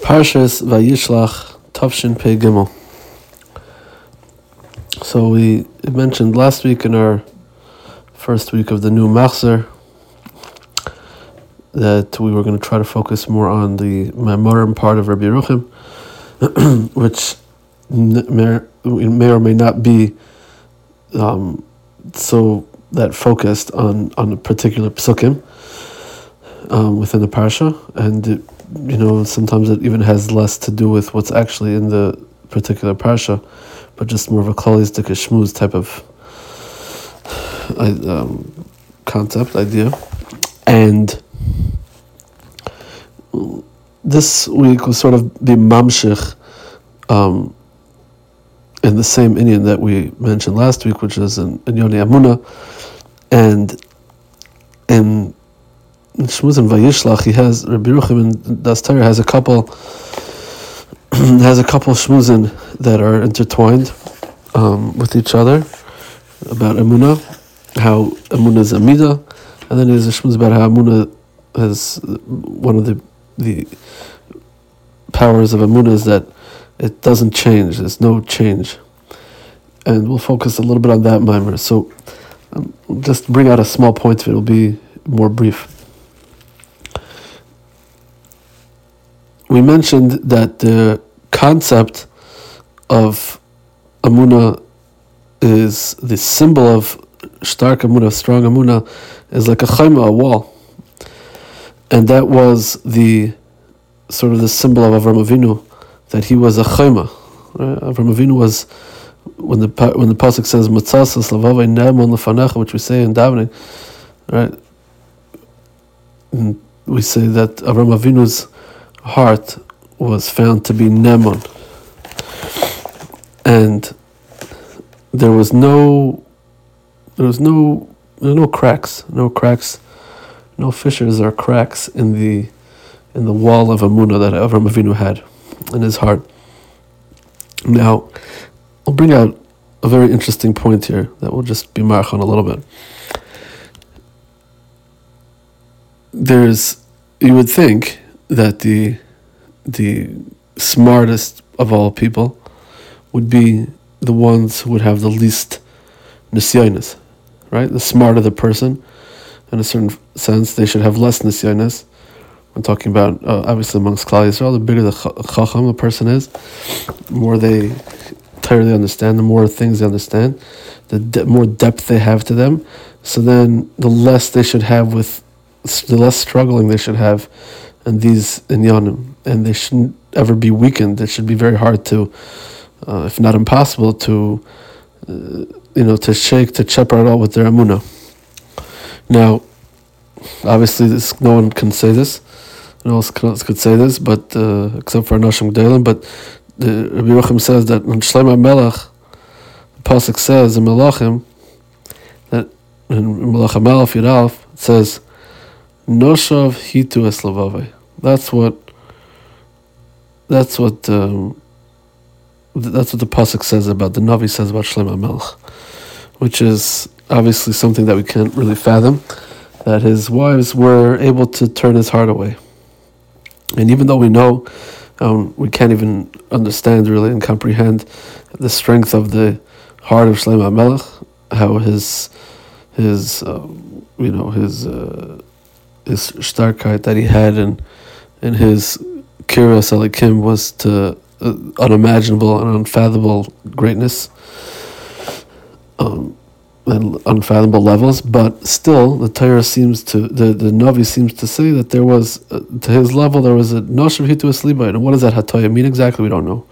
Parshas Vayishlach Tavshin Pei Gimel. So we mentioned last week in our first week of the new Machzer that we were going to try to focus more on the Mamorim part of Rabbi Yeruchim, which may, may or may not be um, so that focused on on a particular psukim um, within the parsha, and it, you know sometimes it even has less to do with what's actually in the particular parsha, but just more of a klolistic shmooze type of um, concept idea, and this week was sort of the mamshich. Um, in the same inyan that we mentioned last week, which is in, in Yoni Amuna, and in Shmuz and Vayishlach, he has Rabbi Ruchim and Das has a couple has a couple shmuzin that are intertwined um, with each other about Amuna, how Amuna is Amida, and then there's a shmuz about how Amuna has one of the the powers of Amuna is that it doesn't change. There's no change, and we'll focus a little bit on that mimer. So, um, just bring out a small point. It'll be more brief. We mentioned that the concept of Amuna is the symbol of stark Amuna, strong Amuna, is like a chayma, a wall. And that was the sort of the symbol of Avram Avinu, that he was a chayma. Right? Avram Avinu was when the when the pasuk says "Matzasas lavavei nemon lefanecha," which we say in davening, right? And we say that Avram Avinu's heart was found to be nemon, and there was no, there was no, there no cracks, no cracks, no fissures or cracks in the, in the wall of Amuna that Avram Avinu had in his heart. Now, I'll bring out a very interesting point here that will just be mark on a little bit. There's, you would think that the the smartest of all people would be the ones who would have the least nisyonis, right? The smarter the person, in a certain sense, they should have less nisyonis. I'm talking about uh, obviously amongst Klal Yisrael, the bigger the chacham a person is, the more they entirely understand, the more things they understand, the de- more depth they have to them. So then, the less they should have with, the less struggling they should have in these inyanim, and they shouldn't ever be weakened. It should be very hard to, uh, if not impossible, to, uh, you know, to shake, to cheper at all with their amuna. Now, obviously, this no one can say this. No one else could say this, but uh, except for Anashim Gdalim. But the Rabbi Yochim says that when Shlomo Melech, the pasuk says in Melachim that in Melach Amalf Yudalf it says Noshav Hitu Eslavave. That's what. That's what. Um, that's what the pasuk says about the Navi says about Shlomo Melech, which is obviously something that we can't really fathom. That his wives were able to turn his heart away, and even though we know, um, we can't even understand really and comprehend the strength of the heart of Shlomo Melech, how his his um, you know his uh, his starkheit that he had and and his kiras alikim was to uh, unimaginable and unfathomable greatness um, and unfathomable levels. But still, the Torah seems to the the Navi seems to say that there was uh, to his level there was a noshav hitu asliba. And what does that hatoya mean exactly? We don't know.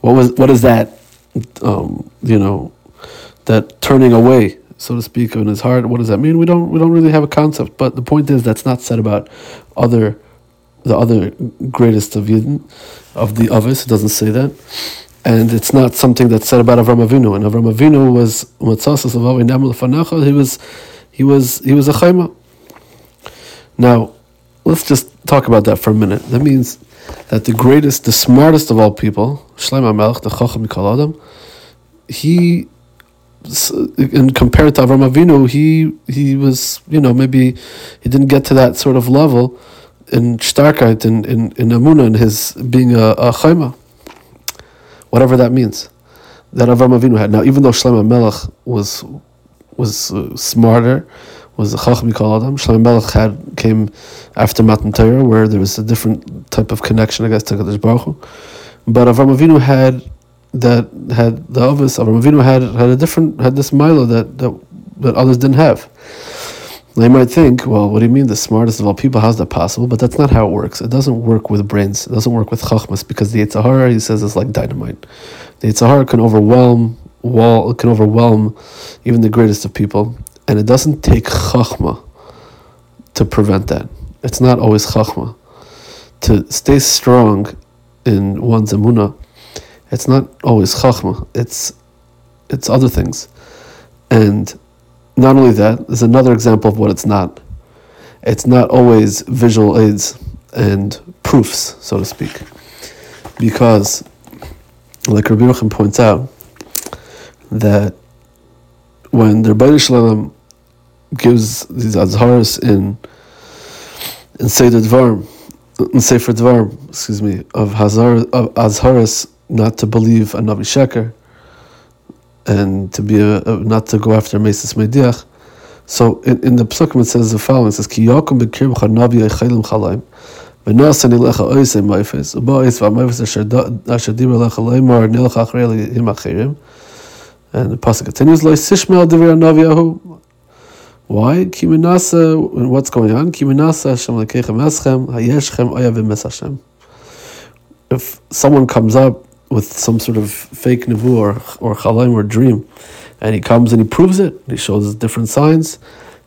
What was what is that? Um, you know, that turning away so to speak, in his heart. What does that mean? We don't we don't really have a concept. But the point is that's not said about other the other greatest of Yidden, of the others. It doesn't say that. And it's not something that's said about Avram Avinu. And Avram Avinu was he was he was he was a chayma. Now, let's just talk about that for a minute. That means that the greatest, the smartest of all people, Shlomo Melech, the Chacham Mikol Adam, he and compared to Avram Avinu, he he was you know maybe he didn't get to that sort of level, in starkheit, in, in, in Amuna, in his being a, a chayma, whatever that means, that Avram Avinu had. Now, even though Shlomo Melech was was uh, smarter, was a chachmi him. Shlomo Melech had came after Matan Torah, where there was a different type of connection, I guess, to Kadosh Baruch Hu. But Avram Avinu had that had the office. Avram Avinu had had a different had this milo that that that others didn't have. They might think, well, what do you mean the smartest of all people? How's that possible? But that's not how it works. It doesn't work with brains. It doesn't work with chachmas because the Yetzer Hara, he says, is like dynamite. The Yetzer Hara can overwhelm wall. Can overwhelm even the greatest of people, and it doesn't take chachma to prevent that. It's not always chachma to stay strong in one's emuna. It's not always chachma. It's it's other things, and not only that, there's another example of what it's not. It's not always visual aids and proofs, so to speak. Because, like Rabbi Yochanan points out, that when the Rebbeinu Shalom gives these azharas in in Seder Dvarim, in Sefer Dvarim, excuse me, of Hazar of azharas not to believe a Navi Sheker and to be a, a, not to go after Mesis Mediach. So in, in the Psukim it says the following: It says, "Ki yakum navi eichelim chalaim, u'ba'is achirim." And the pasuk continues, "Lo sishmel divir navi ahu." Why? Ki menasa. What's going on? Ki menasa Hashem lekeichem eschem hayeshchem oya v'mes Hashem. If someone comes up with some sort of fake nevu or, or chalaim or dream, and he comes and he proves it. He shows different signs.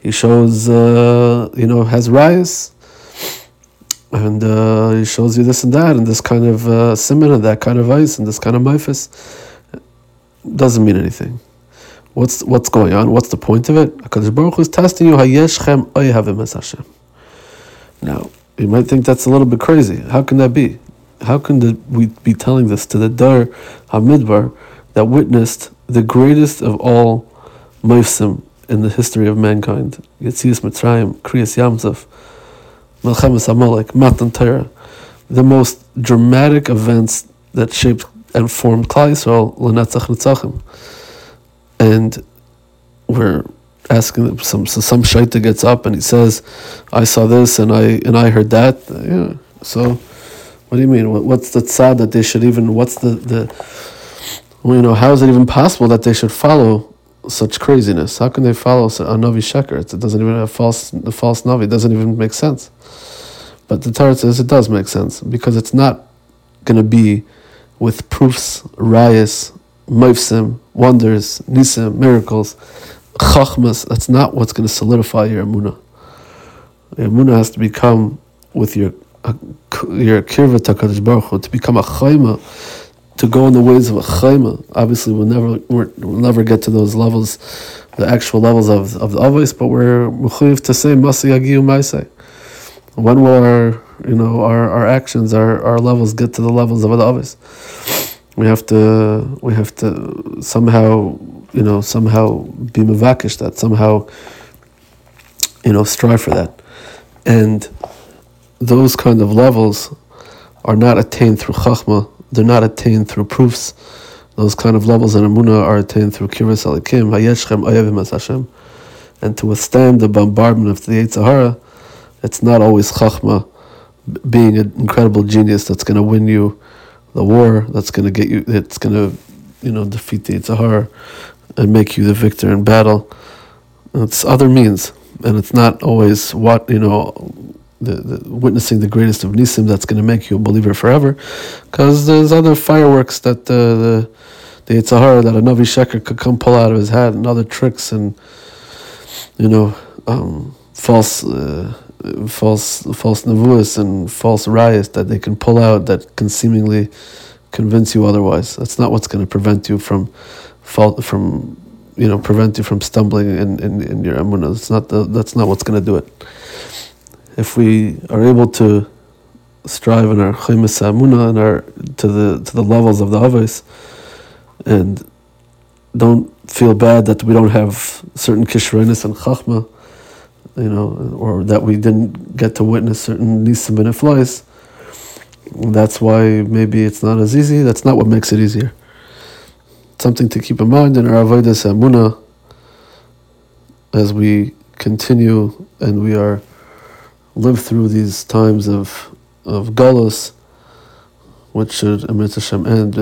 He shows, uh, you know, has rayas, and uh, he shows you this and that, and this kind of uh, simon and that kind of ice and this kind of myphis. Doesn't mean anything. What's what's going on? What's the point of it? Because Baruch Hu is testing you. Hayeshchem oyhavim es Hashem. Now you might think that's a little bit crazy. How can that be? How can the, we be telling this to the Dar Hamidbar that witnessed the greatest of all Moifsim in the history of mankind? Yetzias Mitzrayim, Kriyas Yamsuf, Melchemes Amalek, Matan Torah, the most dramatic events that shaped and formed Klal Yisrael, Lenetzach Netzachim. And we're asking some so some shaita gets up and he says, "I saw this and I and I heard that." Yeah, so what do you mean? What's the tzad that they should even? What's the the? Well, you know, how is it even possible that they should follow such craziness? How can they follow a navi sheker? It doesn't even have false the false navi. It doesn't even make sense. But the Torah says it does make sense because it's not going to be with proofs, rayas, moifsim, wonders, nisim, miracles, chachmas. That's not what's going to solidify your emunah. Your emunah has to become with your your kirva Hakadosh Baruch Hu, to become a chayma, to go in the ways of a chayma. Obviously, we'll never we'll never get to those levels, the actual levels of of the avos, but we're mechuyev to say masi yagiu ma'aseh. When will our you know our, our actions, our, our levels get to the levels of the avos? We have to we have to somehow you know somehow be mavakish that somehow you know strive for that, and those kind of levels are not attained through chachma. They're not attained through proofs. Those kind of levels in Amuna are attained through kiras alikim, hayeshchem ayavim as Hashem. And to withstand the bombardment of the Yetzer it's not always chachma, being an incredible genius that's going to win you the war, that's going to get you, that's going to, you know, defeat the Yetzer and make you the victor in battle. It's other means, and it's not always what you know the, the, witnessing the greatest of nisim that's going to make you a believer forever, because there's other fireworks that the the the Yetzer Hara that a Navi Sheker could come pull out of his hat and other tricks and you know um, false uh, false false nevuas and false riots that they can pull out that can seemingly convince you otherwise. That's not what's going to prevent you from fault from you know prevent you from stumbling in, in, in your emunah. That's not the, that's not what's going to do it if we are able to strive in our chaymas amuna and our to the to the levels of the avos, and don't feel bad that we don't have certain kishrenis and chachma, you know, or that we didn't get to witness certain nisim and flies. That's why maybe it's not as easy. That's not what makes it easier. Something to keep in mind in our avodas amuna as we continue and we are live through these times of of galus, which should Amrit Hashem end